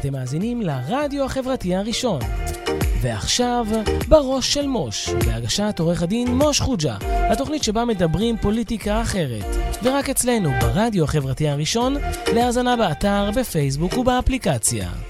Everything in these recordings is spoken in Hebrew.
אתם מאזינים לרדיו החברתי הראשון. ועכשיו, בראש של מוש, בהגשת עורך הדין מוש חוג'ה, התוכנית שבה מדברים פוליטיקה אחרת. ורק אצלנו, ברדיו החברתי הראשון, להאזנה באתר, בפייסבוק ובאפליקציה.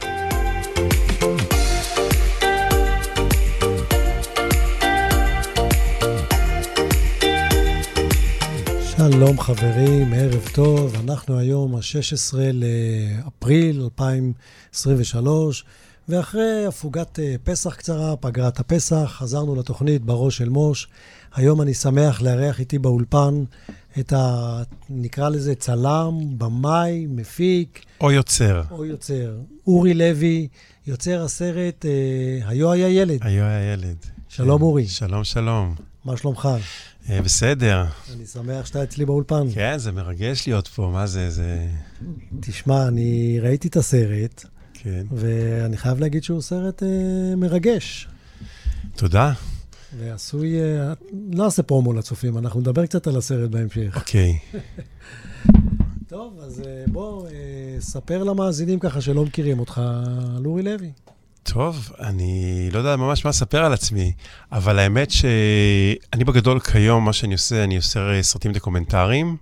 שלום חברים, ערב טוב. אנחנו היום ה-16 לאפריל 2023, ואחרי הפוגת אה, פסח קצרה, פגרת הפסח, חזרנו לתוכנית בראש של מוש. היום אני שמח לארח איתי באולפן את ה... נקרא לזה צלם, במאי, מפיק. או יוצר. או יוצר. אורי לוי, יוצר הסרט אה, היו היה ילד. היו היה ילד. שלום אורי. שלום, שלום. מה שלומך? אה, בסדר. אני שמח שאתה אצלי באולפן. כן, זה מרגש להיות פה, מה זה, זה... תשמע, אני ראיתי את הסרט, כן. ואני חייב להגיד שהוא סרט אה, מרגש. תודה. ועשוי... אה, לא אעשה פרומו לצופים, אנחנו נדבר קצת על הסרט בהמשך. אוקיי. טוב, אז אה, בוא, אה, ספר למאזינים ככה שלא מכירים אותך על אורי לוי. טוב, אני לא יודע ממש מה לספר על עצמי, אבל האמת שאני בגדול כיום, מה שאני עושה, אני עושה אה, סרטים דוקומנטריים.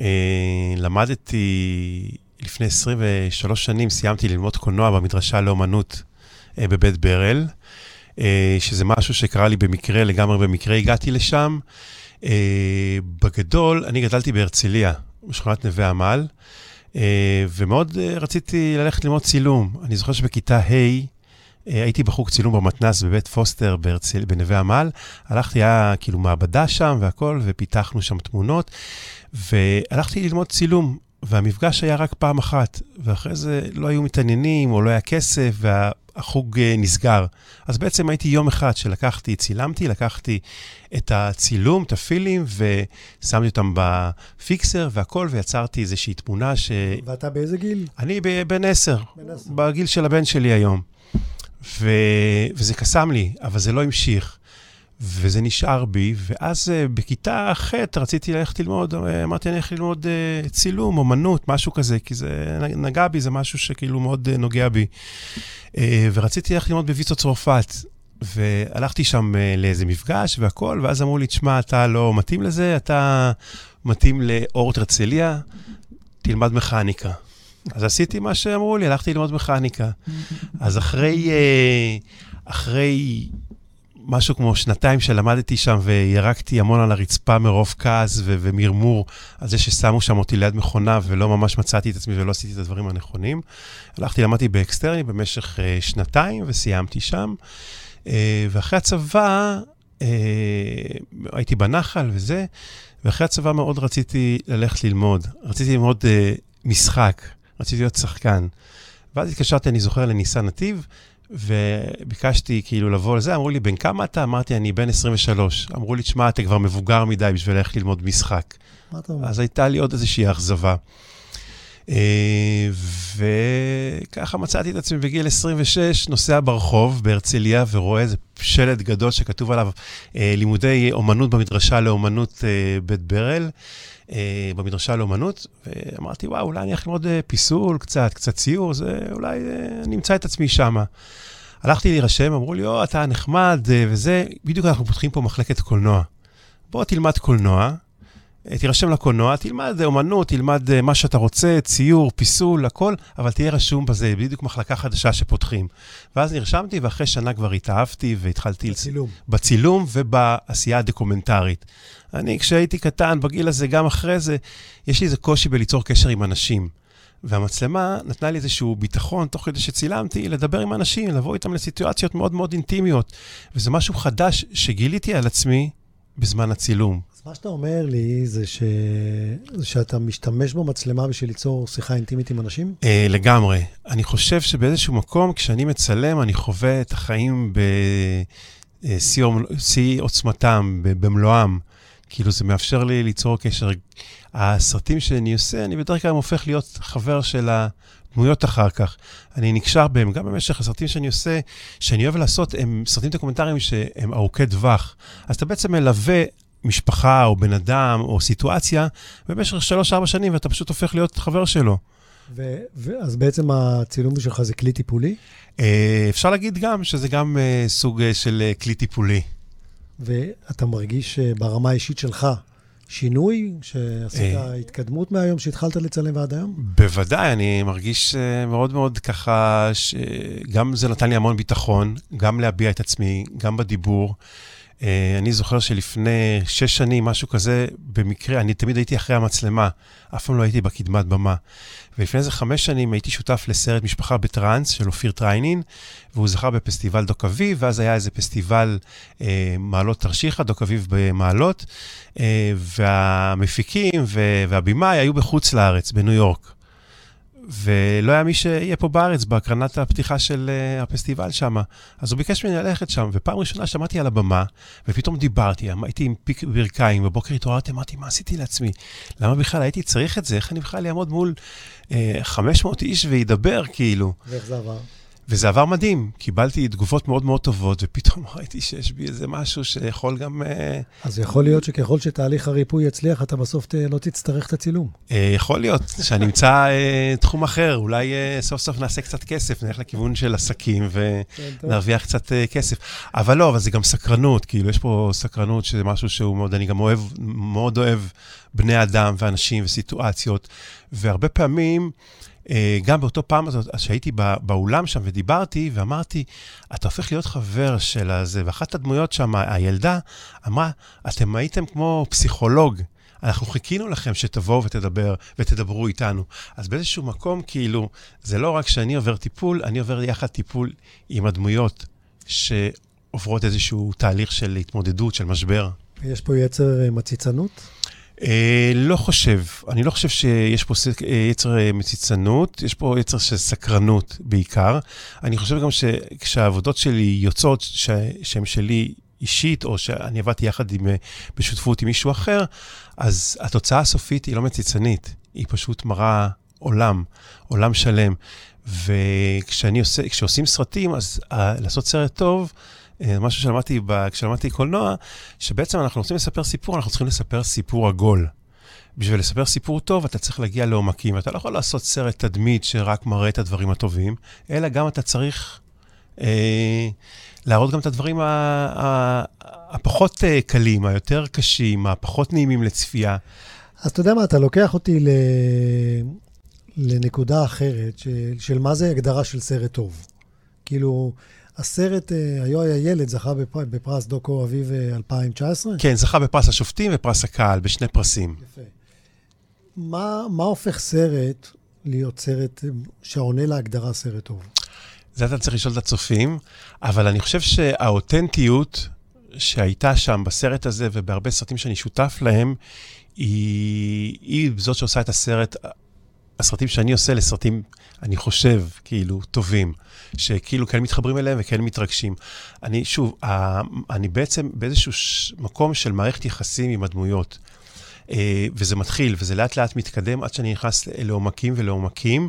אה, למדתי לפני 23 שנים, סיימתי ללמוד קולנוע במדרשה לאומנות אה, בבית ברל, שזה משהו שקרה לי במקרה, לגמרי במקרה הגעתי לשם. בגדול, אני גדלתי בהרצליה, בשכונת נווה עמל. ומאוד רציתי ללכת ללמוד צילום. אני זוכר שבכיתה ה' הייתי בחוג צילום במתנ"ס בבית פוסטר בהרצל, בנווה עמל. הלכתי, היה כאילו מעבדה שם והכל, ופיתחנו שם תמונות, והלכתי ללמוד צילום, והמפגש היה רק פעם אחת, ואחרי זה לא היו מתעניינים, או לא היה כסף, והחוג אה, נסגר. אז בעצם הייתי יום אחד שלקחתי, צילמתי, לקחתי את הצילום, את הפילים, ושמתי אותם בפיקסר והכל, ויצרתי איזושהי תמונה ש... ואתה באיזה גיל? אני בן עשר, בגיל של הבן שלי היום. ו... וזה קסם לי, אבל זה לא המשיך. וזה נשאר בי, ואז uh, בכיתה ח' רציתי ללכת ללמוד, אה, אמרתי, אני הולך ללמוד uh, צילום, אומנות, משהו כזה, כי זה נגע בי, זה משהו שכאילו מאוד נוגע בי. ורציתי ללכת ללמוד בוויצו צרפת, והלכתי שם לאיזה מפגש והכול, ואז אמרו לי, תשמע, אתה לא מתאים לזה, אתה מתאים לאורט הרצליה, תלמד מכניקה. אז עשיתי מה שאמרו לי, הלכתי ללמוד מכניקה. אז אחרי, אה, אחרי משהו כמו שנתיים שלמדתי שם וירקתי המון על הרצפה מרוב כעס ו- ומרמור על זה ששמו שם אותי ליד מכונה ולא ממש מצאתי את עצמי ולא עשיתי את הדברים הנכונים. הלכתי, למדתי באקסטרני במשך uh, שנתיים וסיימתי שם. Uh, ואחרי הצבא, uh, הייתי בנחל וזה, ואחרי הצבא מאוד רציתי ללכת ללמוד. רציתי ללמוד uh, משחק. רציתי להיות שחקן. ואז התקשרתי, אני זוכר, לניסן נתיב, וביקשתי כאילו לבוא לזה, אמרו לי, בן כמה אתה? אמרתי, אני בן 23. אמרו לי, תשמע, אתה כבר מבוגר מדי בשביל ללכת ללמוד משחק. מה אתה אומר? אז הייתה לי עוד איזושהי אכזבה. אה, וככה מצאתי את עצמי בגיל 26, נוסע ברחוב בהרצליה ורואה איזה שלט גדול שכתוב עליו אה, לימודי אומנות במדרשה לאומנות אה, בית ברל. במדרשה לאומנות, ואמרתי, וואו, אולי אני הולך ללמוד פיסול קצת, קצת ציור, זה אולי אני אמצא את עצמי שם. הלכתי להירשם, אמרו לי, או, אתה נחמד וזה, בדיוק אנחנו פותחים פה מחלקת קולנוע. בוא תלמד קולנוע, תירשם לקולנוע, תלמד אומנות, תלמד מה שאתה רוצה, ציור, פיסול, הכל, אבל תהיה רשום בזה, בדיוק מחלקה חדשה שפותחים. ואז נרשמתי, ואחרי שנה כבר התאהבתי והתחלתי... בצילום. בצילום ובעשייה הדוקומנטרית. אני, כשהייתי קטן, בגיל הזה, גם אחרי זה, יש לי איזה קושי בליצור קשר עם אנשים. והמצלמה נתנה לי איזשהו ביטחון, תוך כדי שצילמתי, לדבר עם אנשים, לבוא איתם לסיטואציות מאוד מאוד אינטימיות. וזה משהו חדש שגיליתי על עצמי בזמן הצילום. מה שאתה אומר לי זה, ש... שאתה משתמש במצלמה בשביל ליצור שיחה אינטימית עם אנשים? אה, לגמרי. אני חושב שבאיזשהו מקום, כשאני מצלם, אני חווה את החיים בשיא עוצמתם, במלואם. כאילו זה מאפשר לי ליצור קשר. הסרטים שאני עושה, אני בדרך כלל הופך להיות חבר של הדמויות אחר כך. אני נקשר בהם, גם במשך הסרטים שאני עושה, שאני אוהב לעשות, הם סרטים דוקומנטריים שהם ארוכי טווח. אז אתה בעצם מלווה משפחה או בן אדם או סיטואציה במשך שלוש-ארבע שנים, ואתה פשוט הופך להיות חבר שלו. אז בעצם הצילום שלך זה כלי טיפולי? אה, אפשר להגיד גם שזה גם אה, סוג אה, של כלי טיפולי. ואתה מרגיש ברמה האישית שלך שינוי, שעשית התקדמות מהיום שהתחלת לצלם ועד היום? בוודאי, אני מרגיש מאוד מאוד ככה, שגם זה נתן לי המון ביטחון, גם להביע את עצמי, גם בדיבור. אה, אני זוכר שלפני שש שנים, משהו כזה, במקרה, אני תמיד הייתי אחרי המצלמה, אף פעם לא הייתי בקדמת במה. ולפני איזה חמש שנים הייתי שותף לסרט משפחה בטראנס של אופיר טריינין, והוא זכה בפסטיבל דוק אביב, ואז היה איזה פסטיבל אה, מעלות תרשיחא, דוק אביב במעלות, אה, והמפיקים והבמאי היו בחוץ לארץ, בניו יורק. ולא היה מי שיהיה פה בארץ בהקרנת הפתיחה של uh, הפסטיבל שם. אז הוא ביקש ממני ללכת שם, ופעם ראשונה שמעתי על הבמה, ופתאום דיברתי, הייתי עם פיק ברכיים, בבוקר התעוררתי, אמרתי, מה עשיתי לעצמי? למה בכלל הייתי צריך את זה? איך אני בכלל אעמוד מול uh, אה, 500 איש וידבר, כאילו? ואיך זה עבר? וזה עבר מדהים, קיבלתי תגובות מאוד מאוד טובות, ופתאום ראיתי שיש בי איזה משהו שיכול גם... אה, אז יכול להיות שככל שתהליך הריפוי יצליח, אתה בסוף ת... לא תצטרך את הצילום. אה, יכול להיות, שאני אמצא אה, תחום אחר, אולי סוף סוף נעשה קצת כסף, נלך לכיוון של עסקים ונרוויח קצת כסף. אבל לא, אבל זה גם סקרנות, כאילו, יש פה סקרנות שזה משהו שהוא מאוד, אני גם אוהב, מאוד אוהב בני אדם ואנשים וסיטואציות, והרבה פעמים... אה, גם באותו פעם הזאת, שהייתי באולם שם ודיברתי, ואמרתי, אתה הופך להיות חבר של הזה, ואחת הדמויות שם, הילדה, אמרה, אתם הייתם כמו פסיכולוג. אנחנו חיכינו לכם שתבואו ותדבר, ותדברו איתנו. אז באיזשהו מקום, כאילו, זה לא רק שאני עובר טיפול, אני עובר יחד טיפול עם הדמויות שעוברות איזשהו תהליך של התמודדות, של משבר. יש פה יצר מציצנות? אה, לא חושב. אני לא חושב שיש פה אה, יצר אה, מציצנות, יש פה יצר של סקרנות בעיקר. אני חושב גם שכשהעבודות שלי יוצאות, שהן שלי אישית, או שאני עבדתי יחד עם, בשותפות עם מישהו אחר, אז התוצאה הסופית היא לא מציצנית, היא פשוט מראה עולם, עולם שלם. וכשעושים סרטים, אז לעשות סרט טוב, אה, משהו שלמדתי כשלמדתי קולנוע, שבעצם אנחנו רוצים לספר סיפור, אנחנו צריכים לספר סיפור עגול. בשביל לספר סיפור טוב, אתה צריך להגיע לעומקים. אתה לא יכול לעשות סרט תדמית שרק מראה את הדברים הטובים, אלא גם אתה צריך אה, להראות גם את הדברים ה, ה, הפחות אה, קלים, היותר קשים, הפחות נעימים לצפייה. אז אתה יודע מה, אתה לוקח אותי ל... לנקודה אחרת, של, של מה זה הגדרה של סרט טוב. כאילו, הסרט, אה, היו היה ילד, זכה בפרס דוקו אביב 2019? כן, זכה בפרס השופטים ופרס הקהל, בשני פרסים. יפה. מה, מה הופך סרט להיות סרט שעונה להגדרה סרט טוב? זה אתה צריך לשאול את הצופים, אבל אני חושב שהאותנטיות שהייתה שם בסרט הזה ובהרבה סרטים שאני שותף להם, היא, היא זאת שעושה את הסרט, הסרטים שאני עושה לסרטים, אני חושב, כאילו, טובים. שכאילו כן מתחברים אליהם וכן מתרגשים. אני, שוב, אני בעצם באיזשהו מקום של מערכת יחסים עם הדמויות. אה, וזה מתחיל, וזה לאט לאט מתקדם עד שאני נכנס לעומקים ולעומקים.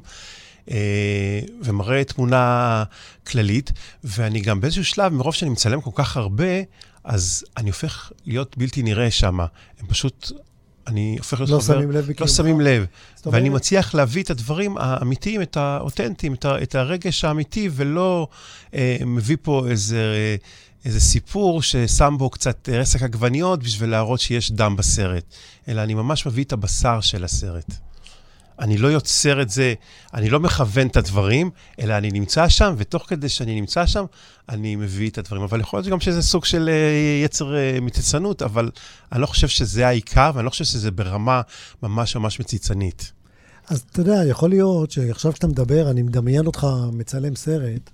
אה, ומראה תמונה כללית, ואני גם באיזשהו שלב, מרוב שאני מצלם כל כך הרבה, אז אני הופך להיות בלתי נראה שם. הם פשוט אני הופך להיות לא חבר... שמים לב לא שמים לב. ואני מצליח להביא את הדברים האמיתיים, את האותנטיים, את, את הרגש האמיתי, ולא אה, מביא פה איזה, אה, איזה סיפור ששם בו קצת רסק עגבניות בשביל להראות שיש דם בסרט, אלא אני ממש מביא את הבשר של הסרט. אני לא יוצר את זה, אני לא מכוון את הדברים, אלא אני נמצא שם, ותוך כדי שאני נמצא שם, אני מביא את הדברים. אבל יכול להיות גם שזה סוג של אה, יצר אה, מציצנות, אבל אני לא חושב שזה העיקר, ואני לא חושב שזה ברמה ממש ממש מציצנית. אז אתה יודע, יכול להיות שעכשיו כשאתה מדבר, אני מדמיין אותך מצלם סרט,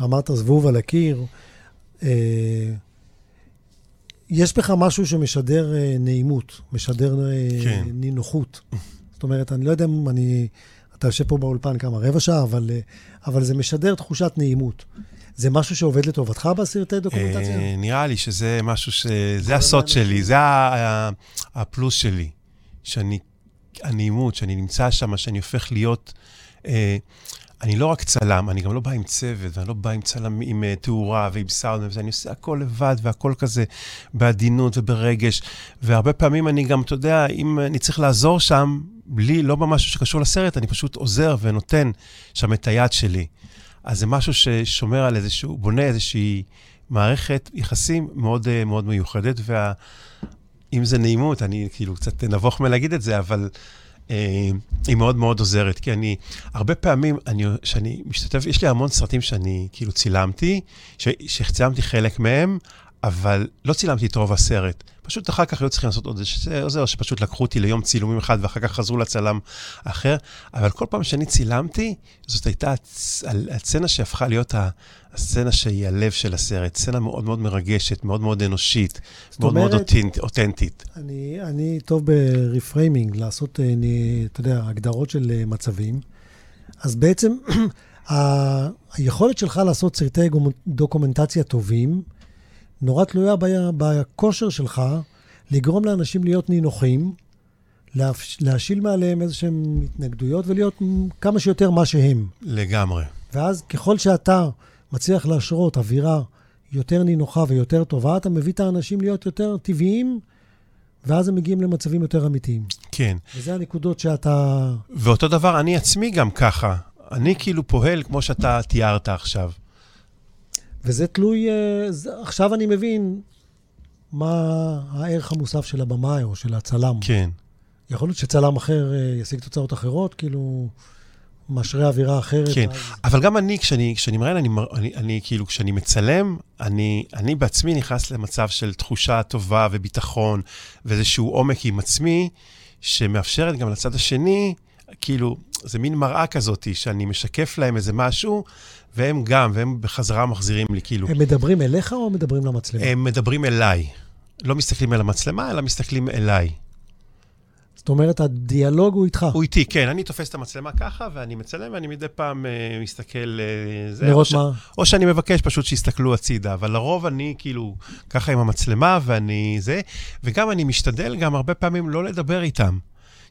ואמרת זבוב על הקיר, אה, יש בך משהו שמשדר אה, נעימות, משדר אה, כן. נינוחות. זאת אומרת, אני לא יודע אם אני... אתה יושב פה באולפן כמה, רבע שעה, אבל, אה, אבל זה משדר תחושת נעימות. זה משהו שעובד לטובתך בסרטי דוקומנטציה? אה, נראה לי שזה משהו ש... זה הסוד שלי, זה הפלוס שלי. שאני... הנעימות, שאני נמצא שם, שאני הופך להיות... אה, אני לא רק צלם, אני גם לא בא עם צוות, ואני לא בא עם צלם, עם תאורה ועם סאונד, ואני עושה הכל לבד, והכל כזה בעדינות וברגש. והרבה פעמים אני גם, אתה יודע, אם אני צריך לעזור שם, בלי, לא במשהו שקשור לסרט, אני פשוט עוזר ונותן שם את היד שלי. אז זה משהו ששומר על איזשהו, בונה איזושהי מערכת יחסים מאוד אה, מאוד מיוחדת, ואם זה נעימות, אני כאילו קצת נבוך מלהגיד את זה, אבל אה, היא מאוד מאוד עוזרת, כי אני, הרבה פעמים, אני, שאני משתתף, יש לי המון סרטים שאני כאילו צילמתי, שצילמתי חלק מהם, אבל לא צילמתי את רוב הסרט. פשוט אחר כך היו צריכים לעשות עוד איזה, שפשוט לקחו אותי ליום צילומים אחד ואחר כך חזרו לצלם אחר. אבל כל פעם שאני צילמתי, זאת הייתה הסצנה שהפכה להיות הסצנה שהיא הלב של הסרט. סצנה מאוד מאוד מרגשת, מאוד מאוד אנושית, מאוד אומרת, מאוד אותנטית. אני, אני טוב ברפריימינג, לעשות, אה, אני, אתה יודע, הגדרות של אה, מצבים. אז בעצם היכולת שלך לעשות סרטי דוקומנטציה טובים, נורא תלויה בכושר שלך לגרום לאנשים להיות נינוחים, להשיל מעליהם איזה שהם התנגדויות ולהיות כמה שיותר מה שהם. לגמרי. ואז ככל שאתה מצליח להשרות אווירה יותר נינוחה ויותר טובה, אתה מביא את האנשים להיות יותר טבעיים, ואז הם מגיעים למצבים יותר אמיתיים. כן. וזה הנקודות שאתה... ואותו דבר, אני עצמי גם ככה. אני כאילו פועל כמו שאתה תיארת עכשיו. וזה תלוי, אה, עכשיו אני מבין מה הערך המוסף של הבמאי או של הצלם. כן. יכול להיות שצלם אחר אה, ישיג תוצאות אחרות, כאילו, משרה אווירה אחרת. כן, אז... אבל גם אני, כשאני, כשאני מראיין, אני, אני, אני כאילו, כשאני מצלם, אני, אני בעצמי נכנס למצב של תחושה טובה וביטחון, ואיזשהו עומק עם עצמי, שמאפשרת גם לצד השני, כאילו, זה מין מראה כזאת, שאני משקף להם איזה משהו, והם גם, והם בחזרה מחזירים לי, כאילו... הם מדברים אליך או מדברים למצלמה? הם מדברים אליי. לא מסתכלים על המצלמה, אלא מסתכלים אליי. זאת אומרת, הדיאלוג הוא איתך. הוא איתי, כן. אני תופס את המצלמה ככה, ואני מצלם, ואני מדי פעם uh, מסתכל... Uh, זה, לראות או מה? ש... או שאני מבקש פשוט שיסתכלו הצידה, אבל לרוב אני כאילו ככה עם המצלמה, ואני זה, וגם אני משתדל גם הרבה פעמים לא לדבר איתם,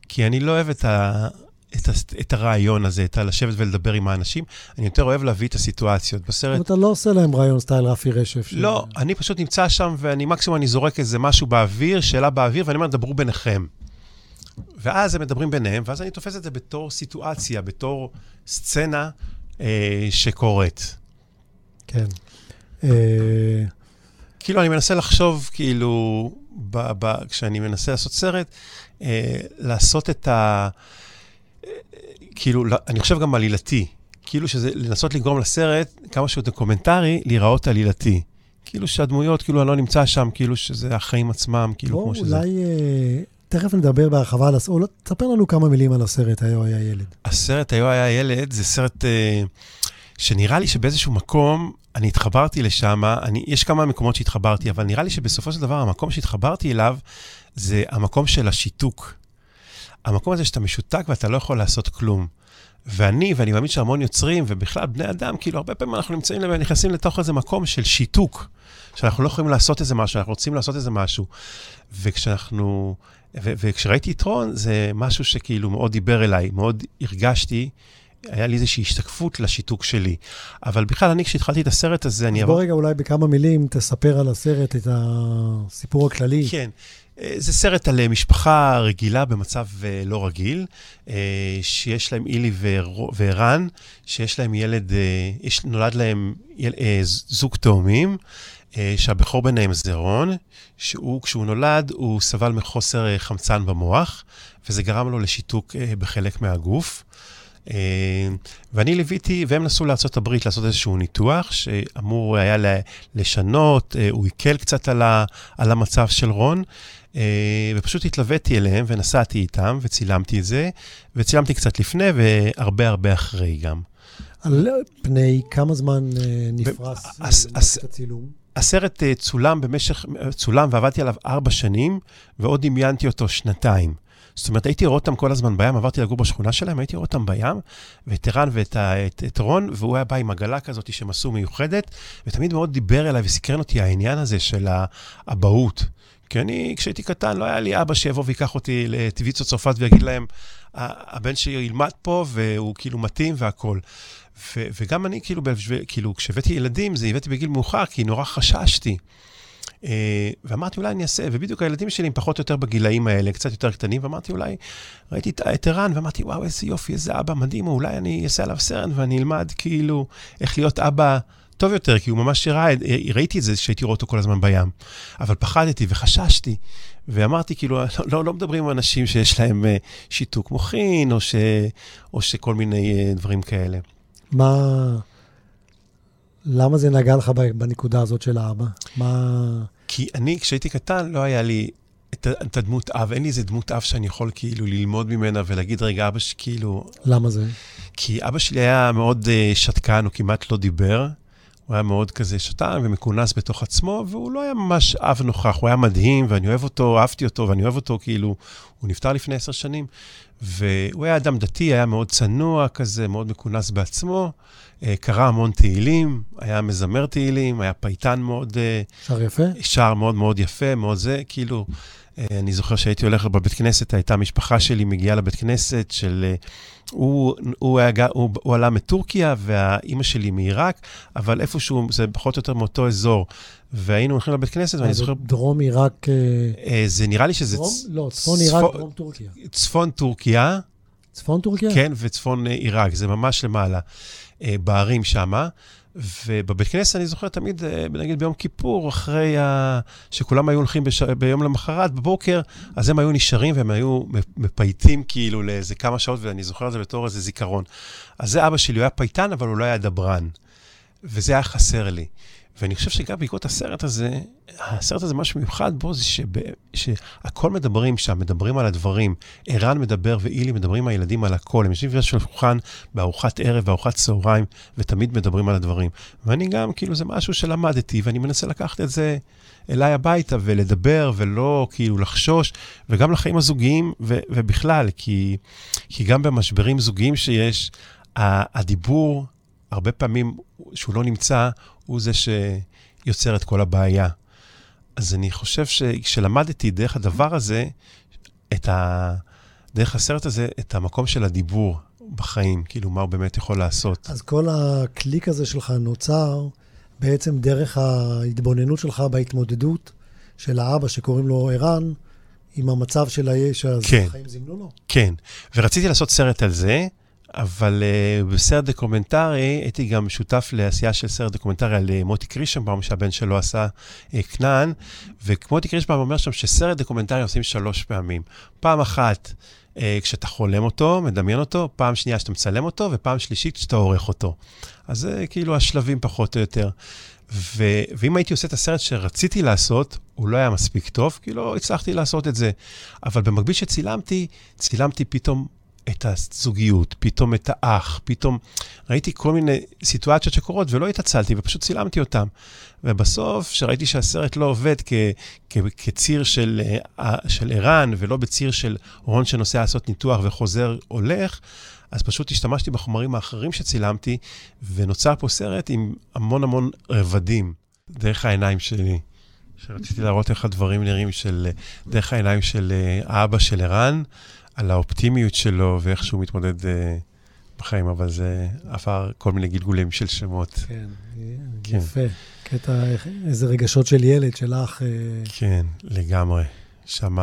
כי אני לא אוהב את ה... את, ה, את הרעיון הזה, את הלשבת ולדבר עם האנשים. אני יותר אוהב להביא את הסיטואציות. בסרט... אתה לא עושה להם רעיון סטייל רפי רשף. ש... לא, אני פשוט נמצא שם, ואני מקסימום אני זורק איזה משהו באוויר, שאלה באוויר, ואני אומר, דברו ביניכם. ואז הם מדברים ביניהם, ואז אני תופס את זה בתור סיטואציה, בתור סצנה אה, שקורית. כן. אה... כאילו, אני מנסה לחשוב, כאילו, ב, ב, כשאני מנסה לעשות סרט, אה, לעשות את ה... כאילו, לא, אני חושב גם עלילתי. כאילו שזה לנסות לגרום לסרט, כמה שהוא דוקומנטרי, להיראות עלילתי. כאילו שהדמויות, כאילו אני לא נמצא שם, כאילו שזה החיים עצמם, כאילו כמו שזה. אולי, אה, תכף נדבר בהרחבה על הסרט, תספר לנו כמה מילים על הסרט, היו היה ילד. הסרט היו היה ילד זה סרט אה, שנראה לי שבאיזשהו מקום, אני התחברתי לשם, אני, יש כמה מקומות שהתחברתי, אבל נראה לי שבסופו של דבר המקום שהתחברתי אליו זה המקום של השיתוק. המקום הזה שאתה משותק ואתה לא יכול לעשות כלום. ואני, ואני מאמין שהמון יוצרים, ובכלל בני אדם, כאילו, הרבה פעמים אנחנו נמצאים, נכנסים לתוך איזה מקום של שיתוק, שאנחנו לא יכולים לעשות איזה משהו, אנחנו רוצים לעשות איזה משהו. וכשאנחנו, ו- וכשראיתי את רון, זה משהו שכאילו מאוד דיבר אליי, מאוד הרגשתי, היה לי איזושהי השתקפות לשיתוק שלי. אבל בכלל, אני, כשהתחלתי את הסרט הזה, אני... בוא רגע, אולי בכמה מילים תספר על הסרט את הסיפור הכללי. כן. אה, זה סרט על אה, משפחה רגילה במצב אה, לא רגיל, שיש להם אילי וערן, שיש להם ילד, יש, נולד להם זוג תאומים, שהבכור ביניהם זה רון, שהוא, כשהוא נולד, הוא סבל מחוסר חמצן במוח, וזה גרם לו לשיתוק בחלק מהגוף. ואני ליוויתי, והם נסעו לארה"ב לעשות איזשהו ניתוח שאמור היה לשנות, הוא הקל קצת על המצב של רון. אה, ופשוט התלוויתי אליהם ונסעתי איתם וצילמתי את זה, וצילמתי קצת לפני והרבה הרבה אחרי גם. על פני כמה זמן אה, נפרס אה, הצילום? הסרט צולם במשך, צולם ועבדתי עליו ארבע שנים, ועוד דמיינתי אותו שנתיים. זאת אומרת, הייתי רואה אותם כל הזמן בים, עברתי לגור בשכונה שלהם, הייתי רואה אותם בים, ואת ערן ואת את, את רון, והוא היה בא עם עגלה כזאת שהם עשו מיוחדת, ותמיד מאוד דיבר אליי וסקרן אותי העניין הזה של האבהות. כי אני, כשהייתי קטן, לא היה לי אבא שיבוא ויקח אותי לטביצות צרפת ויגיד להם, הבן שלי ילמד פה והוא כאילו מתאים והכול. וגם אני, כאילו, כאילו, כשהבאתי ילדים, זה הבאתי בגיל מאוחר, כי נורא חששתי. אה, ואמרתי, אולי אני אעשה, ובדיוק הילדים שלי הם פחות או יותר בגילאים האלה, קצת יותר קטנים, ואמרתי, אולי, ראיתי את ערן, ואמרתי, וואו, איזה יופי, איזה אבא מדהים, אולי אני אעשה עליו סרט ואני אלמד כאילו איך להיות אבא טוב יותר, כי הוא ממש ראה, ראיתי את זה שהייתי רואה אותו כל הזמן בים. אבל פחדתי וחששתי, ואמרתי, כאילו, לא, לא, לא מדברים עם אנשים שיש להם אה, שיתוק מוחין, או, ש, או שכל מיני אה, דברים כאלה. מה... למה זה נגע לך בנקודה הזאת של האבא? מה... כי אני, כשהייתי קטן, לא היה לי את, את הדמות אב, אין לי איזה דמות אב שאני יכול כאילו ללמוד ממנה ולהגיד, רגע, אבא שכאילו... למה זה? כי אבא שלי היה מאוד uh, שתקן, הוא כמעט לא דיבר. הוא היה מאוד כזה שתן ומכונס בתוך עצמו, והוא לא היה ממש אב נוכח, הוא היה מדהים, ואני אוהב אותו, אהבתי אותו, ואני אוהב אותו, כאילו, הוא נפטר לפני עשר שנים, והוא היה אדם דתי, היה מאוד צנוע כזה, מאוד מכונס בעצמו, אה, קרא המון תהילים, היה מזמר תהילים, היה פייטן מאוד... אה, שר יפה? שר מאוד מאוד יפה, מאוד זה, כאילו, אני זוכר שהייתי הולך בבית כנסת, הייתה משפחה שלי מגיעה לבית כנסת של... הוא, הוא, היה, הוא, הוא עלה מטורקיה, והאימא שלי מעיראק, אבל איפשהו, זה פחות או יותר מאותו אזור. והיינו הולכים לבית כנסת, ואני זוכר... דרום עיראק... זה נראה לי שזה... דרום? לא, צפון עיראק, דרום טורקיה. צפון טורקיה. צפון טורקיה? כן, וצפון עיראק, זה ממש למעלה. אה, בערים שם. ובבית כנסת אני זוכר תמיד, אה, נגיד ביום כיפור, אחרי ה... שכולם היו הולכים בש... ביום למחרת, בבוקר, אז הם היו נשארים והם היו מפייטים כאילו לאיזה כמה שעות, ואני זוכר את זה בתור איזה זיכרון. אז זה אבא שלי, הוא היה פייטן, אבל הוא לא היה דברן. וזה היה חסר לי. ואני חושב שגם בעקבות הסרט הזה, הסרט הזה, משהו מיוחד בו זה שב, שהכל מדברים שם, מדברים על הדברים. ערן מדבר ואילי מדברים עם הילדים על הכל. הם יושבים בשולחן בארוחת ערב, בארוחת צהריים, ותמיד מדברים על הדברים. ואני גם, כאילו, זה משהו שלמדתי, ואני מנסה לקחת את זה אליי הביתה ולדבר, ולא כאילו לחשוש, וגם לחיים הזוגיים, ו, ובכלל, כי, כי גם במשברים זוגיים שיש, הדיבור, הרבה פעמים שהוא לא נמצא, הוא זה שיוצר את כל הבעיה. אז אני חושב שכשלמדתי דרך הדבר הזה, את ה... דרך הסרט הזה, את המקום של הדיבור בחיים, כאילו, מה הוא באמת יכול לעשות. אז כל הקליק הזה שלך נוצר בעצם דרך ההתבוננות שלך בהתמודדות של האבא שקוראים לו ערן, עם המצב של האש שהחיים כן, זימנו לו? כן, ורציתי לעשות סרט על זה, אבל uh, בסרט דוקומנטרי הייתי גם שותף לעשייה של סרט דוקומנטרי על uh, מוטי קרישנבאום, שהבן שלו עשה uh, כנען, ומוטי קרישנבאום אומר שם שסרט דוקומנטרי עושים שלוש פעמים. פעם אחת uh, כשאתה חולם אותו, מדמיין אותו, פעם שנייה כשאתה מצלם אותו, ופעם שלישית כשאתה עורך אותו. אז זה כאילו השלבים פחות או יותר. ו- ואם הייתי עושה את הסרט שרציתי לעשות, הוא לא היה מספיק טוב, כי לא הצלחתי לעשות את זה. אבל במקביל שצילמתי, צילמתי פתאום את הזוגיות, פתאום את האח, פתאום ראיתי כל מיני סיטואציות שקורות ולא התעצלתי ופשוט צילמתי אותם. ובסוף, כשראיתי שהסרט לא עובד כ, כ, כציר של, אה, של ערן ולא בציר של רון שנוסע לעשות ניתוח וחוזר הולך, אז פשוט השתמשתי בחומרים האחרים שצילמתי, ונוצר פה סרט עם המון המון רבדים דרך העיניים שלי. שרציתי להראות איך הדברים נראים של, דרך העיניים של אה, האבא של ערן. על האופטימיות שלו ואיך שהוא מתמודד uh, בחיים, אבל זה עבר כל מיני גלגולים של שמות. כן, כן. יפה. קטע, איזה רגשות של ילד, של אח. Uh... כן, לגמרי. שם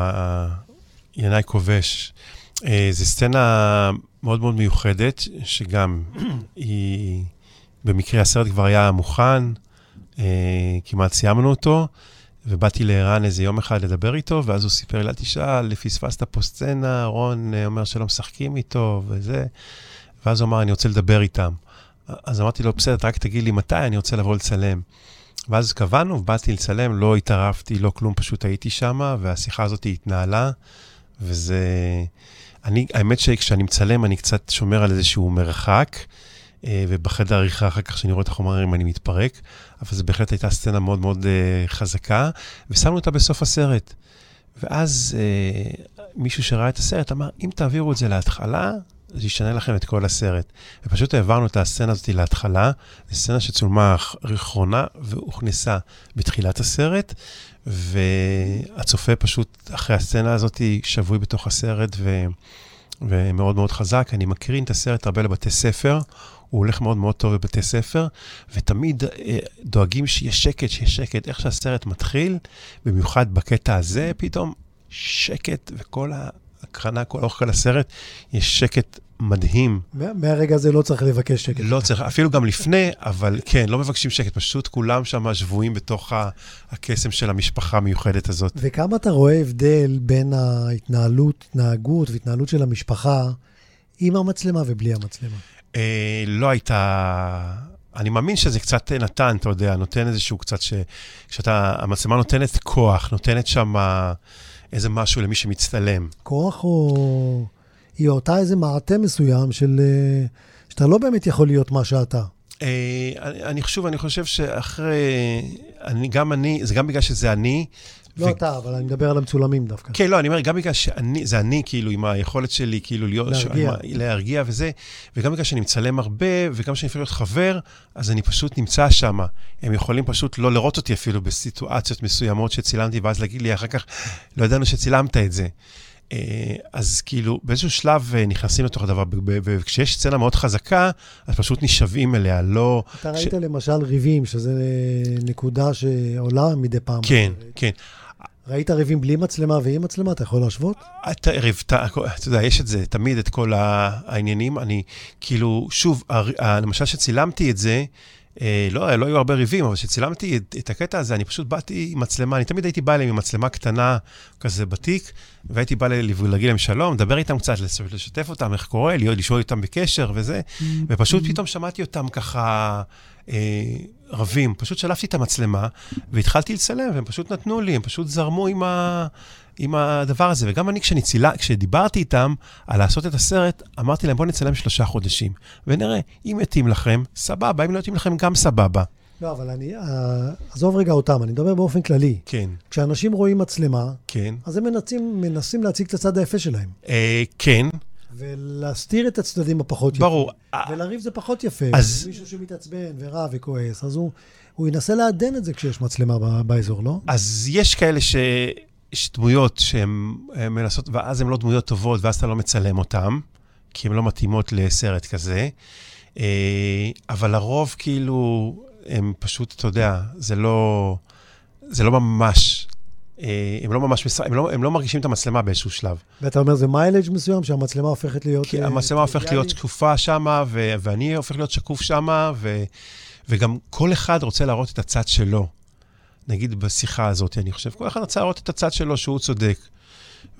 ינאי כובש. Uh, זו סצנה מאוד מאוד מיוחדת, שגם היא, במקרה הסרט כבר היה מוכן, uh, כמעט סיימנו אותו. ובאתי לערן איזה יום אחד לדבר איתו, ואז הוא סיפר לי, אל תשאל, פספסת פה סצנה, רון אה, אומר שלא משחקים איתו וזה. ואז הוא אמר, אני רוצה לדבר איתם. אז אמרתי לו, בסדר, רק תגיד לי מתי, אני רוצה לבוא לצלם. ואז קבענו, באתי לצלם, לא התערבתי, לא כלום, פשוט הייתי שם, והשיחה הזאת התנהלה, וזה... אני, האמת שכשאני מצלם, אני קצת שומר על איזשהו מרחק. אה, ובחדר עריכה אחר כך, כשאני רואה את החומרים, אני מתפרק. אבל זו בהחלט הייתה סצנה מאוד מאוד uh, חזקה, ושמנו אותה בסוף הסרט. ואז uh, מישהו שראה את הסרט אמר, אם תעבירו את זה להתחלה, זה ישנה לכם את כל הסרט. ופשוט העברנו את הסצנה הזאת להתחלה, זו סצנה שצולמה אחרונה והוכנסה בתחילת הסרט, והצופה פשוט אחרי הסצנה הזאת שבוי בתוך הסרט ו... ומאוד מאוד חזק. אני מקרין את הסרט הרבה לבתי ספר, הוא הולך מאוד מאוד טוב בבתי ספר, ותמיד אה, דואגים שיהיה שקט, שיהיה שקט. איך שהסרט מתחיל, במיוחד בקטע הזה, פתאום שקט, וכל ההקרנה, כל אורך כל הסרט, יש שקט מדהים. מהרגע הזה לא צריך לבקש שקט. לא צריך, אפילו גם לפני, אבל כן, לא מבקשים שקט, פשוט כולם שם שבויים בתוך הקסם של המשפחה המיוחדת הזאת. וכמה אתה רואה הבדל בין ההתנהלות, התנהגות והתנהלות של המשפחה עם המצלמה ובלי המצלמה? אה, לא הייתה... אני מאמין שזה קצת נתן, אתה יודע, נותן איזשהו קצת, ש... שאתה, המצלמה נותנת כוח, נותנת שם איזה משהו למי שמצטלם. כוח או... היא אותה איזה מעטה מסוים של... אה, שאתה לא באמת יכול להיות מה שאתה. אה, אני חושב, אני חושב שאחרי... אני, גם אני, זה גם בגלל שזה אני. לא ו... אתה, אבל אני מדבר על המצולמים דווקא. כן, לא, אני אומר, גם בגלל שאני, זה אני, כאילו, עם היכולת שלי, כאילו, להיות... להרגיע. ש... להרגיע וזה, וגם בגלל שאני מצלם הרבה, וגם כשאני יכול להיות חבר, אז אני פשוט נמצא שם. הם יכולים פשוט לא לראות אותי אפילו בסיטואציות מסוימות שצילמתי, ואז להגיד לי אחר כך, לא ידענו שצילמת את זה. אה, אז כאילו, באיזשהו שלב אה, נכנסים לתוך הדבר, וכשיש סצנה מאוד חזקה, אז פשוט נשאבים אליה, לא... אתה ראית ש... למשל ריבים, שזה נקודה שעולה מדי פעם. כן, כן. ראית ריבים בלי מצלמה ועם מצלמה? אתה יכול להשוות? אתה ריב, אתה יודע, יש את זה, תמיד את כל העניינים. אני, כאילו, שוב, למשל שצילמתי את זה, אה, לא, לא היו הרבה ריבים, אבל כשצילמתי את, את הקטע הזה, אני פשוט באתי עם מצלמה, אני תמיד הייתי בא אליהם עם מצלמה קטנה כזה בתיק, והייתי בא להגיד להם שלום, לדבר איתם קצת, לשתף אותם, איך קורה, להיות, לשאול איתם בקשר וזה, mm-hmm. ופשוט פתאום שמעתי אותם ככה אה, רבים. פשוט שלפתי את המצלמה והתחלתי לצלם, והם פשוט נתנו לי, הם פשוט זרמו עם ה... עם הדבר הזה. וגם אני, כשאני צילה, כשדיברתי איתם על לעשות את הסרט, אמרתי להם, בואו נצלם שלושה חודשים, ונראה, אם מתאים לכם, סבבה, אם לא מתאים לכם, גם סבבה. לא, אבל אני, uh, עזוב רגע אותם, אני מדבר באופן כללי. כן. כשאנשים רואים מצלמה, כן. אז הם מנסים, מנסים להציג את הצד היפה שלהם. Uh, כן. ולהסתיר את הצדדים הפחות יפים. ברור. ולריב זה פחות יפה. אז... מישהו שמתעצבן ורע וכועס, אז הוא, הוא ינסה לעדן את זה כשיש מצלמה באזור, לא? אז יש כאלה ש... יש דמויות שהן מנסות, ואז הן לא דמויות טובות, ואז אתה לא מצלם אותן, כי הן לא מתאימות לסרט כזה. אה, אבל לרוב, כאילו, הם פשוט, אתה יודע, זה לא, זה לא ממש, הם לא ממש, הם לא, הם לא מרגישים את המצלמה באיזשהו שלב. ואתה אומר, זה מיילג' מסוים שהמצלמה הופכת להיות... כי המצלמה הופכת להיות שקופה שמה, ואני הופך להיות שקוף שמה, וגם כל אחד רוצה להראות את הצד שלו. נגיד בשיחה הזאת, אני חושב, כל אחד רצה לראות את הצד שלו שהוא צודק.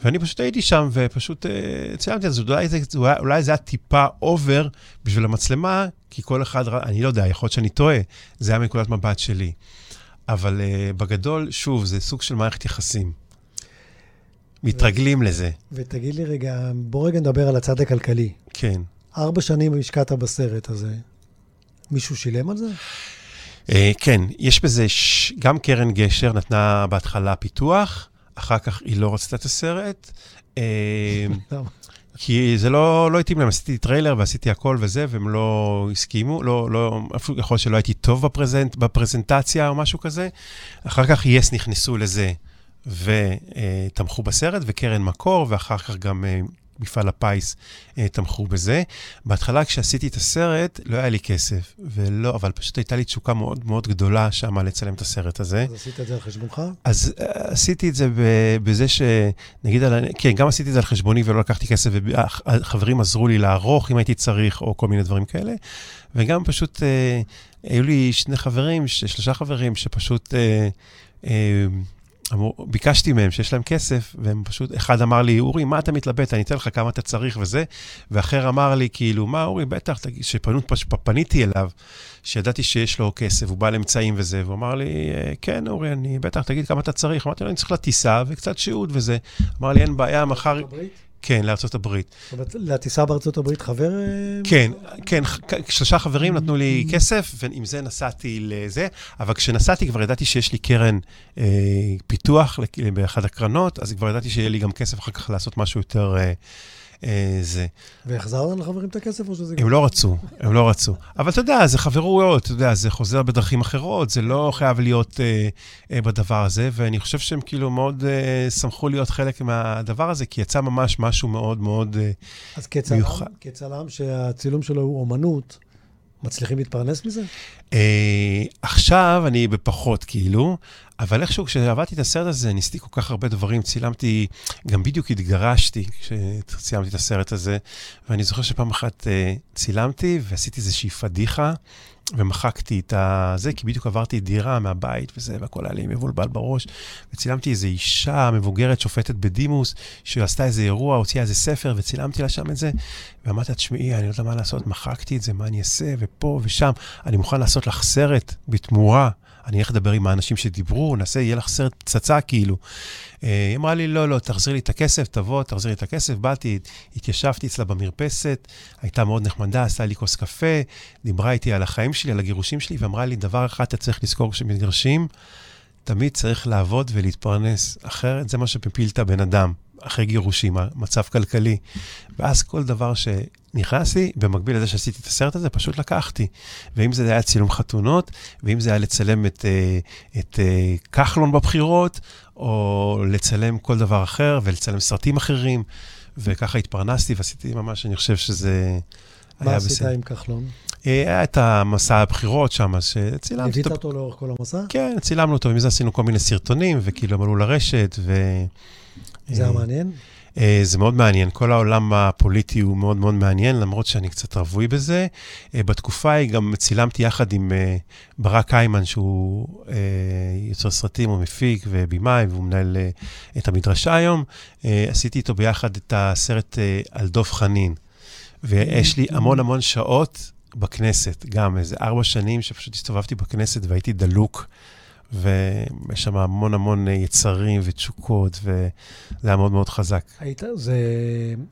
ואני פשוט הייתי שם ופשוט uh, צילמתי את זה, אולי זה, אולי זה היה טיפה over בשביל המצלמה, כי כל אחד, אני לא יודע, יכול להיות שאני טועה, זה היה מנקודת מבט שלי. אבל uh, בגדול, שוב, זה סוג של מערכת יחסים. מתרגלים ו... לזה. ותגיד לי רגע, בוא רגע נדבר על הצד הכלכלי. כן. ארבע שנים השקעת בסרט הזה. מישהו שילם על זה? Uh, כן, יש בזה, ש... גם קרן גשר נתנה בהתחלה פיתוח, אחר כך היא לא רצתה את הסרט. Uh, כי זה לא, לא התאים להם, עשיתי טריילר ועשיתי הכל וזה, והם לא הסכימו, לא, לא, אפילו יכול להיות שלא הייתי טוב בפרזנט, בפרזנטציה או משהו כזה. אחר כך יס נכנסו לזה ותמכו בסרט, וקרן מקור, ואחר כך גם מפעל הפיס אה, תמכו בזה. בהתחלה, כשעשיתי את הסרט, לא היה לי כסף, ולא, אבל פשוט הייתה לי תשוקה מאוד מאוד גדולה שמה לצלם את הסרט הזה. אז עשית את זה על חשבונך? אז uh, עשיתי את זה בזה ש... נגיד, על, כן, גם עשיתי את זה על חשבוני ולא לקחתי כסף, וחברים עזרו לי לערוך אם הייתי צריך, או כל מיני דברים כאלה. וגם פשוט, uh, היו לי שני חברים, שלושה חברים, שפשוט... Uh, uh, אמרו, ביקשתי מהם שיש להם כסף, והם פשוט, אחד אמר לי, אורי, מה אתה מתלבט? אני אתן לך כמה אתה צריך וזה, ואחר אמר לי, כאילו, מה, אורי, בטח, שפניתי אליו, שידעתי שיש לו כסף, הוא בעל אמצעים וזה, והוא אמר לי, כן, אורי, אני בטח, תגיד כמה אתה צריך. אמרתי לו, אני צריך לטיסה וקצת שהות וזה. אמר לי, אין בעיה, מחר... כן, לארצות הברית. לטיסה בארצות הברית חבר? אה, כן, כן, שלושה חברים נתנו לי. כסף, ועם זה נסעתי לזה, אבל כשנסעתי כבר ידעתי שיש לי קרן אה, פיתוח באחד הקרנות, אז כבר ידעתי שיהיה לי גם כסף אחר כך לעשות משהו יותר... אה, אה, זה. והחזרת לחברים את הכסף או שזה... הם לא רצו, הם לא רצו. אבל אתה יודע, זה חברויות, אתה יודע, זה חוזר בדרכים אחרות, זה לא חייב להיות אה, אה, בדבר הזה, ואני חושב שהם כאילו מאוד אה, שמחו להיות חלק מהדבר הזה, כי יצא ממש משהו מאוד מאוד אה, אז כצלם, מיוחד. כצלם שהצילום שלו הוא אומנות, מצליחים להתפרנס מזה? אה, עכשיו אני בפחות, כאילו, אבל איכשהו כשעבדתי את הסרט הזה, ניסיתי כל כך הרבה דברים, צילמתי, גם בדיוק התגרשתי כשצילמתי את הסרט הזה, ואני זוכר שפעם אחת אה, צילמתי ועשיתי איזושהי פדיחה. ומחקתי את זה, כי בדיוק עברתי דירה מהבית וזה, והכל היה לי מבולבל בראש. וצילמתי איזו אישה מבוגרת, שופטת בדימוס, שעשתה איזה אירוע, הוציאה איזה ספר, וצילמתי לה שם את זה. ואמרתי לה, תשמעי, אני לא יודע מה לעשות, מחקתי את זה, מה אני אעשה, ופה ושם. אני מוכן לעשות לך סרט בתמורה. אני אלך לדבר עם האנשים שדיברו, נעשה, יהיה לך סרט פצצה כאילו. אה, היא אמרה לי, לא, לא, תחזיר לי את הכסף, תבוא, תחזיר לי את הכסף. באתי, התיישבתי אצלה במרפסת, הייתה מאוד נחמדה, עשתה לי כוס קפה, דיברה איתי על החיים שלי, על הגירושים שלי, ואמרה לי, דבר אחד אתה צריך לזכור כשמתגרשים, תמיד צריך לעבוד ולהתפרנס, אחרת זה מה שמפיל את הבן אדם. אחרי גירושים, מצב כלכלי. ואז כל דבר שנכנסתי, במקביל לזה שעשיתי את הסרט הזה, פשוט לקחתי. ואם זה היה צילום חתונות, ואם זה היה לצלם את, אה, את אה, כחלון בבחירות, או לצלם כל דבר אחר, ולצלם סרטים אחרים, וככה התפרנסתי ועשיתי ממש, אני חושב שזה... מה עשית בסדר. עם כחלון? אה, היה את המסע הבחירות שם, שצילמתי אותו. ליווית אותו לאורך כל המסע? כן, צילמנו אותו, ומזה עשינו כל מיני סרטונים, וכאילו הם עלו לרשת, ו... זה היה מעניין? אה, זה מאוד מעניין. כל העולם הפוליטי הוא מאוד מאוד מעניין, למרות שאני קצת רווי בזה. אה, בתקופה ההיא גם צילמתי יחד עם אה, ברק איימן, שהוא יוצר סרטים, הוא מפיק ובימאי, והוא מנהל את המדרשה היום. עשיתי איתו ביחד את הסרט על דב חנין. ויש לי המון המון שעות בכנסת, גם איזה ארבע שנים שפשוט הסתובבתי בכנסת והייתי דלוק. ויש שם המון המון יצרים ותשוקות, וזה היה מאוד מאוד חזק. היית, זה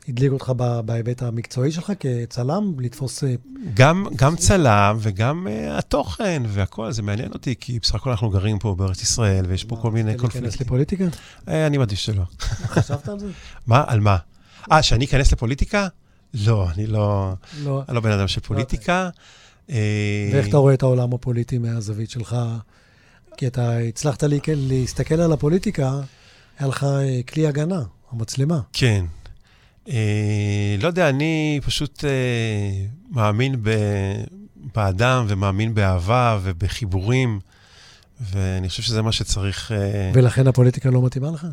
הדליק אותך בהיבט המקצועי שלך כצלם, לתפוס... אה, גם, גם צלם וגם uh, התוכן והכל, זה מעניין אותי, כי בסך הכל אנחנו גרים פה בארץ ישראל, ויש פה כל מיני קונפליקטים. להיכנס לפוליטיקה? אני מעדיף שלא. חשבת על זה? מה? על מה? אה, שאני אכנס לפוליטיקה? לא, אני לא, לא. אני לא בן אדם של פוליטיקה. ואיך אתה רואה את העולם הפוליטי מהזווית שלך? כי אתה הצלחת לי, להסתכל על הפוליטיקה, היה לך אה, כלי הגנה, המצלמה. כן. אה, לא יודע, אני פשוט אה, מאמין ב, באדם ומאמין באהבה ובחיבורים, ואני חושב שזה מה שצריך... אה... ולכן הפוליטיקה לא מתאימה לך?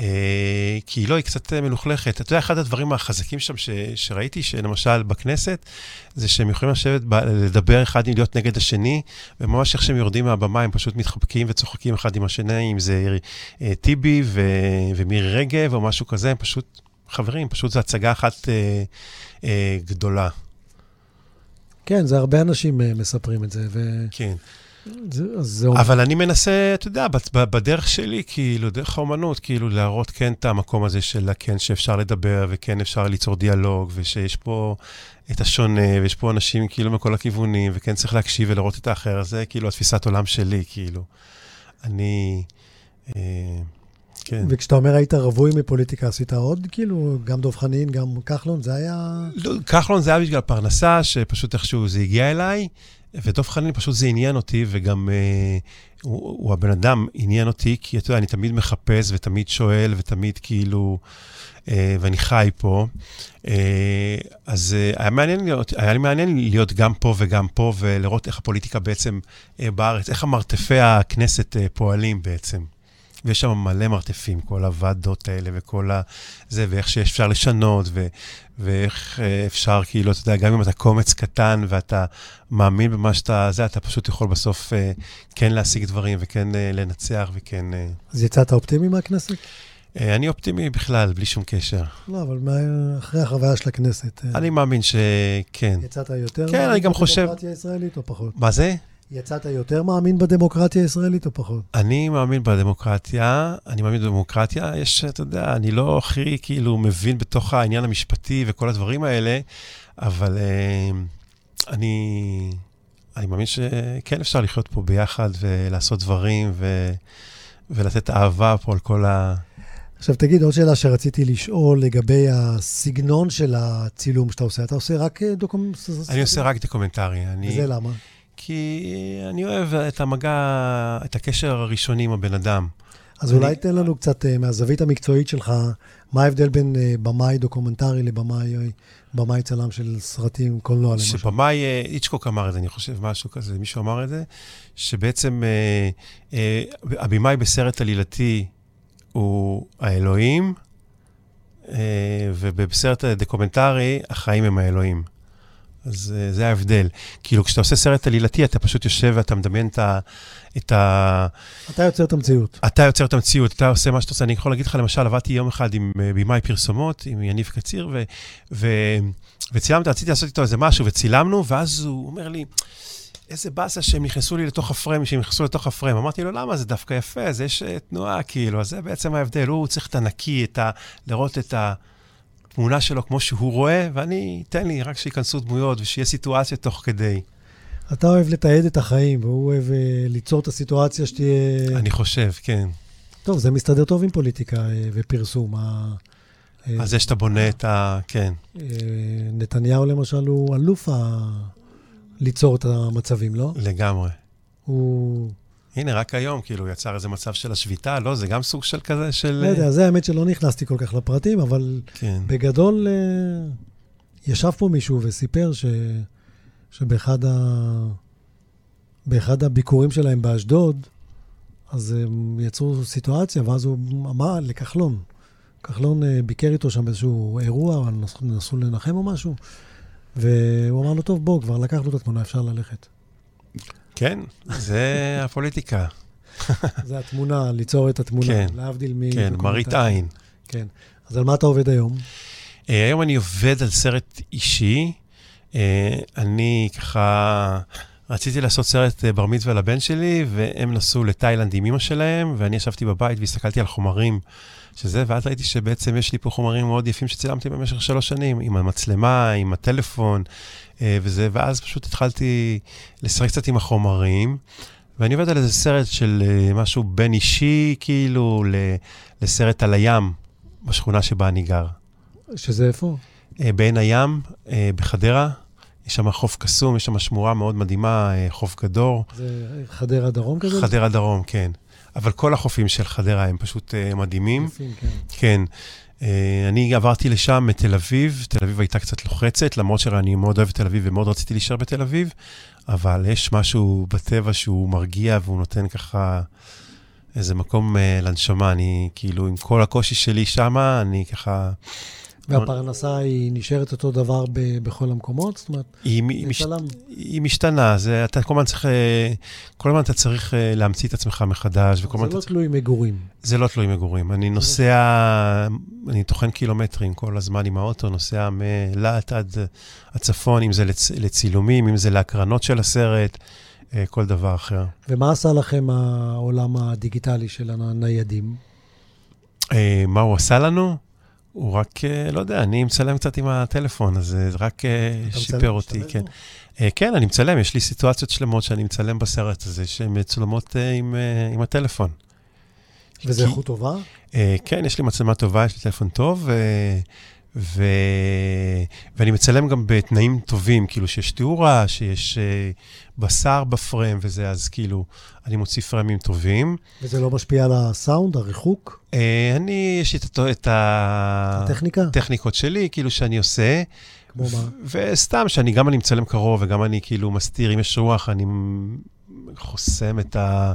אה, כי לא, היא קצת אה, מלוכלכת. אתה יודע, אחד הדברים החזקים שם ש, שראיתי, שלמשל בכנסת, זה שהם יכולים לשבת, ב, לדבר אחד, להיות נגד השני, וממש איך שהם יורדים מהבמה, הם פשוט מתחבקים וצוחקים אחד עם השני, אם זה אה, טיבי ו, ומירי רגב או משהו כזה, הם פשוט חברים, פשוט זו הצגה אחת אה, אה, גדולה. כן, זה הרבה אנשים מספרים את זה. ו... כן. זה, אבל אני מנסה, אתה יודע, בדרך שלי, כאילו, דרך האומנות, כאילו, להראות כן את המקום הזה של כן שאפשר לדבר, וכן אפשר ליצור דיאלוג, ושיש פה את השונה, ויש פה אנשים כאילו מכל הכיוונים, וכן צריך להקשיב ולראות את האחר. זה כאילו התפיסת עולם שלי, כאילו. אני... אה, כן. וכשאתה אומר היית רווי מפוליטיקה, עשית עוד, כאילו, גם דב חנין, גם כחלון, זה היה... לא, כחלון זה היה בגלל פרנסה, שפשוט איכשהו זה הגיע אליי. ודב חנין פשוט זה עניין אותי, וגם אה, הוא, הוא הבן אדם עניין אותי, כי אתה יודע, אני תמיד מחפש ותמיד שואל ותמיד כאילו, אה, ואני חי פה. אה, אז אה, היה, מעניין להיות, היה לי מעניין להיות גם פה וגם פה, ולראות איך הפוליטיקה בעצם אה, בארץ, איך המרתפי הכנסת אה, פועלים בעצם. ויש שם מלא מרתפים, כל הוועדות האלה וכל ה... זה, ואיך שאפשר לשנות, ו... ואיך אה, אפשר, כאילו, אתה יודע, גם אם אתה קומץ קטן ואתה מאמין במה שאתה... זה, אתה פשוט יכול בסוף אה, כן להשיג דברים וכן אה, לנצח וכן... אז יצאת אופטימי מהכנסת? אני אופטימי בכלל, בלי שום קשר. לא, אבל מה, אחרי החוויה של הכנסת... אני מאמין שכן. יצאת יותר? כן, אני גם חושב... בדמוקרטיה הישראלית או פחות? מה זה? יצאת יותר מאמין בדמוקרטיה הישראלית או פחות? אני מאמין בדמוקרטיה, אני מאמין בדמוקרטיה. יש, אתה יודע, אני לא הכי כאילו מבין בתוך העניין המשפטי וכל הדברים האלה, אבל uh, אני, אני מאמין שכן אפשר לחיות פה ביחד ולעשות דברים ו, ולתת אהבה פה על כל ה... עכשיו תגיד, עוד שאלה שרציתי לשאול לגבי הסגנון של הצילום שאתה עושה. אתה עושה רק דוקומנטרי? אני עושה רק דוקומנטרי. אני... וזה למה? כי אני אוהב את המגע, את הקשר הראשוני עם הבן אדם. אז אני... אולי תן לנו קצת מהזווית המקצועית שלך, מה ההבדל בין במאי דוקומנטרי לבמאי צלם של סרטים, קולנוע למשל? שבמאי, היצ'קוק אמר את זה, אני חושב, משהו כזה, מישהו אמר את זה, שבעצם הבמאי בסרט עלילתי הוא האלוהים, ובסרט דוקומנטרי החיים הם האלוהים. אז uh, זה ההבדל. כאילו, כשאתה עושה סרט עלילתי, אתה פשוט יושב ואתה מדמיין את ה... את ה... אתה יוצר את המציאות. אתה יוצר את המציאות, אתה עושה מה שאתה עושה. אני יכול להגיד לך, למשל, עבדתי יום אחד עם uh, במאי פרסומות, עם יניב קציר, ו... ו... וצילמתי, רציתי לעשות איתו איזה משהו, וצילמנו, ואז הוא אומר לי, איזה באסה שהם נכנסו לי לתוך הפריים, שהם נכנסו לתוך הפריים. אמרתי לו, למה? זה דווקא יפה, אז יש uh, תנועה, כאילו, אז זה בעצם ההבדל. הוא צריך את הנקי, את ה... לראות את ה... התמונה שלו כמו שהוא רואה, ואני, תן לי רק שייכנסו דמויות ושיהיה סיטואציה תוך כדי. אתה אוהב לתעד את החיים, והוא אוהב uh, ליצור את הסיטואציה שתהיה... אני חושב, כן. טוב, זה מסתדר טוב עם פוליטיקה uh, ופרסום. אז זה שאתה בונה את ה... כן. Uh, נתניהו למשל הוא אלוף ה... ליצור את המצבים, לא? לגמרי. הוא... הנה, רק היום, כאילו, יצר איזה מצב של השביתה, לא? זה גם סוג של כזה, של... לא יודע, זה האמת שלא נכנסתי כל כך לפרטים, אבל כן. בגדול, אה, ישב פה מישהו וסיפר ש... שבאחד ה... באחד הביקורים שלהם באשדוד, אז הם יצרו סיטואציה, ואז הוא אמר לכחלון. כחלון אה, ביקר איתו שם באיזשהו אירוע, נסו לנחם או משהו, והוא אמר לו, טוב, בוא, כבר לקחנו את התמונה, אפשר ללכת. כן, זה הפוליטיקה. זה התמונה, ליצור את התמונה, כן, להבדיל מ... כן, מראית עין. כן. אז על מה אתה עובד היום? Uh, היום אני עובד על סרט אישי. Uh, אני ככה... רציתי לעשות סרט uh, בר מצווה לבן שלי, והם נסעו לתאילנד עם אמא שלהם, ואני ישבתי בבית והסתכלתי על חומרים שזה, ואז ראיתי שבעצם יש לי פה חומרים מאוד יפים שצילמתי במשך שלוש שנים, עם המצלמה, עם הטלפון, אה, וזה, ואז פשוט התחלתי לשחק קצת עם החומרים, ואני עובד על איזה סרט של אה, משהו בין אישי, כאילו, לסרט על הים, בשכונה שבה אני גר. שזה איפה? אה, בעין הים, בחדרה. יש שם חוף קסום, יש שם שמורה מאוד מדהימה, חוף גדור. זה חדרה דרום כזה? חדרה דרום, כן. אבל כל החופים של חדרה הם פשוט מדהימים. יפים, כן. כן. אה, אני עברתי לשם מתל אביב, תל אביב הייתה קצת לוחצת, למרות שאני מאוד אוהב את תל אביב ומאוד רציתי להישאר בתל אביב, אבל יש משהו בטבע שהוא מרגיע והוא נותן ככה איזה מקום uh, לנשמה. אני כאילו, עם כל הקושי שלי שם, אני ככה... והפרנסה היא נשארת אותו דבר ב- בכל המקומות? זאת אומרת, היא, היא, מש, היא משתנה, זה, אתה כל הזמן צריך, אה, כל הזמן אתה צריך אה, להמציא את עצמך מחדש. זה לא צריך... תלוי מגורים. זה לא תלוי מגורים. אני נוסע, אני טוחן קילומטרים כל הזמן עם האוטו, נוסע מלהט עד הצפון, אם זה לצ, לצילומים, אם זה להקרנות של הסרט. אה, כל דבר אחר. ומה עשה לכם העולם הדיגיטלי של הניידים? מה הוא עשה לנו? הוא רק, אה, לא יודע, אני מצלם קצת עם הטלפון, אז זה רק אה, שיפר אותי, כן. אה, כן, אני מצלם, יש לי סיטואציות שלמות שאני מצלם בסרט הזה, שהן מצולמות עם, עם הטלפון. וזה איכות טובה? כן, יש לי מצלמה טובה, יש לי טלפון טוב, ו... ואני מצלם גם בתנאים טובים, כאילו שיש תאורה, שיש uh, בשר בפריים וזה, אז כאילו, אני מוציא פרמים טובים. וזה לא משפיע על הסאונד, הריחוק? Uh, אני, יש לי את, את הטכניקה? הטכניקות שלי, כאילו, שאני עושה. כמו מה? וסתם, שאני גם אני מצלם קרוב, וגם אני כאילו מסתיר, אם יש רוח, אני חוסם את ה...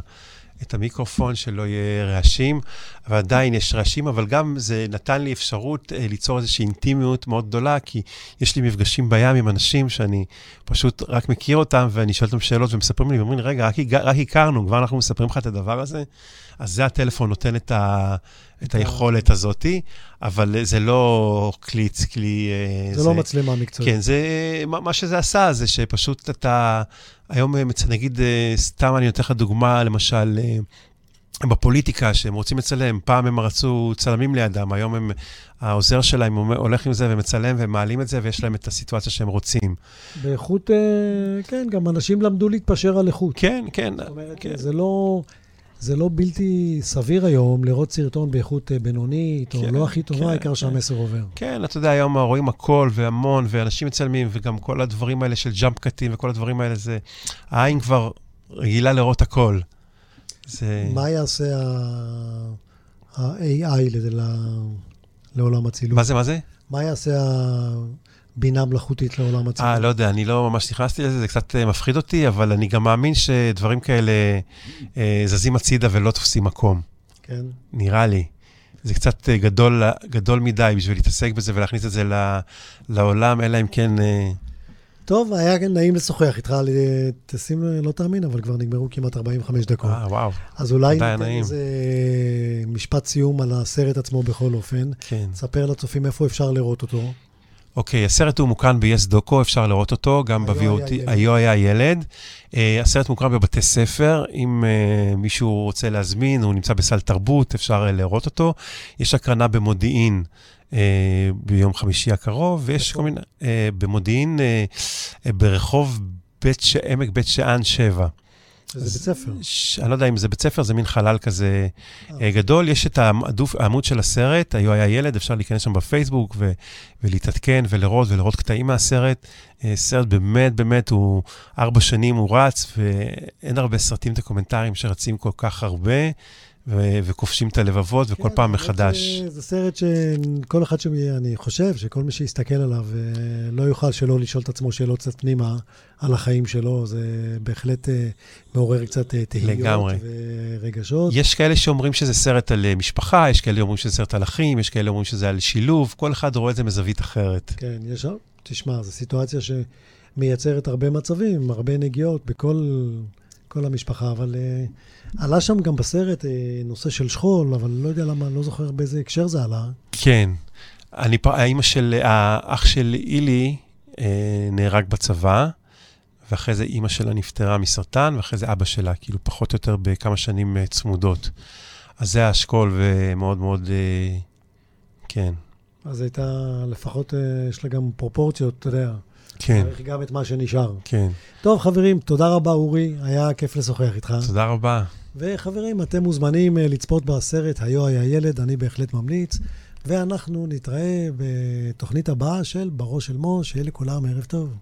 את המיקרופון, שלא יהיה רעשים, אבל עדיין יש רעשים, אבל גם זה נתן לי אפשרות אה, ליצור איזושהי אינטימיות מאוד גדולה, כי יש לי מפגשים בים עם אנשים שאני פשוט רק מכיר אותם, ואני שואל אותם שאלות ומספרים לי, ואומרים לי, רגע, רק, רק הכרנו, כבר אנחנו מספרים לך את הדבר הזה, אז זה הטלפון נותן את, ה, את היכולת הזאתי, אבל זה לא כלי, כלי... אה, זה, זה לא מצלמה מקצועית. כן, זה, מה שזה עשה, זה שפשוט אתה... היום, אה, נגיד, אה, סתם אני נותן לך דוגמה, למשל, בפוליטיקה, שהם רוצים לצלם, פעם הם רצו צלמים לידם, היום הם, העוזר שלהם הולך עם זה ומצלם והם מעלים את זה, ויש להם את הסיטואציה שהם רוצים. באיכות, כן, גם אנשים למדו להתפשר על איכות. כן, כן. זאת אומרת, כן. זה לא... זה לא בלתי סביר היום לראות סרטון באיכות אה, בינונית, כן, או לא הכי טובה, כן, העיקר כן, שהמסר עובר. כן, אתה יודע, היום רואים הכל והמון, ואנשים מצלמים, וגם כל הדברים האלה של ג'אמפ קטים וכל הדברים האלה, זה... העין כבר רגילה לראות הכל. זה... מה יעשה ה-AI לעולם הצילום? מה זה, מה זה? מה יעשה הבינה מלאכותית לעולם הצילום? אה, לא יודע, אני לא ממש נכנסתי לזה, זה קצת אה, מפחיד אותי, אבל אני גם מאמין שדברים כאלה אה, זזים הצידה ולא תופסים מקום. כן. נראה לי. זה קצת אה, גדול, גדול מדי בשביל להתעסק בזה ולהכניס את זה לעולם, אלא אם כן... אה, טוב, היה נעים לשוחח איתך, תשים, לא תאמין, אבל כבר נגמרו כמעט 45 דקות. אה, וואו. אז אולי ניתן איזה משפט סיום על הסרט עצמו בכל אופן. כן. ספר לצופים איפה אפשר לראות אותו. אוקיי, הסרט הוא מוקרן ב-yes דוקו, אפשר לראות אותו, גם ב-VOT, היו היה ילד. Uh, הסרט מוקרן בבתי ספר, אם uh, מישהו רוצה להזמין, הוא נמצא בסל תרבות, אפשר uh, לראות אותו. יש הקרנה במודיעין uh, ביום חמישי הקרוב, ויש כל מיני, uh, במודיעין, uh, uh, ברחוב בית ש... עמק בית שאן 7. זה בית ספר. ש... אני לא יודע אם זה בית ספר, זה מין חלל כזה. גדול. יש את העמוד, העמוד של הסרט, היו היה ילד, אפשר להיכנס שם בפייסבוק ו... ולהתעדכן ולראות ולראות קטעים מהסרט. אה, סרט באמת, באמת, הוא ארבע שנים הוא רץ, ואין הרבה סרטים דוקומנטריים שרצים כל כך הרבה. ו- וכובשים את הלבבות, כן, וכל פעם מחדש. זה סרט שכל אחד אני חושב שכל מי שיסתכל עליו אה, לא יוכל שלא לשאול את עצמו שאלות קצת פנימה על החיים שלו, זה בהחלט אה, מעורר קצת תהיות לגמרי. ורגשות. יש כאלה שאומרים שזה סרט על משפחה, יש כאלה שאומרים שזה סרט על אחים, יש כאלה שאומרים שזה על שילוב, כל אחד רואה את זה מזווית אחרת. כן, יש, תשמע, זו סיטואציה שמייצרת הרבה מצבים, הרבה נגיעות בכל... כל המשפחה, אבל uh, עלה שם גם בסרט uh, נושא של שכול, אבל לא יודע למה, לא זוכר באיזה הקשר זה עלה. כן. אני, האמא של, האח של אילי uh, נהרג בצבא, ואחרי זה אימא שלה נפטרה מסרטן, ואחרי זה אבא שלה, כאילו פחות או יותר בכמה שנים צמודות. אז זה האשכול, ומאוד מאוד, uh, כן. אז הייתה, לפחות uh, יש לה גם פרופורציות, אתה יודע. כן. צריך גם את מה שנשאר. כן. טוב, חברים, תודה רבה, אורי. היה כיף לשוחח איתך. תודה רבה. וחברים, אתם מוזמנים אה, לצפות בסרט היו היה ילד, אני בהחלט ממליץ. ואנחנו נתראה בתוכנית הבאה של בראש של מוש, שיהיה לכולם ערב טוב.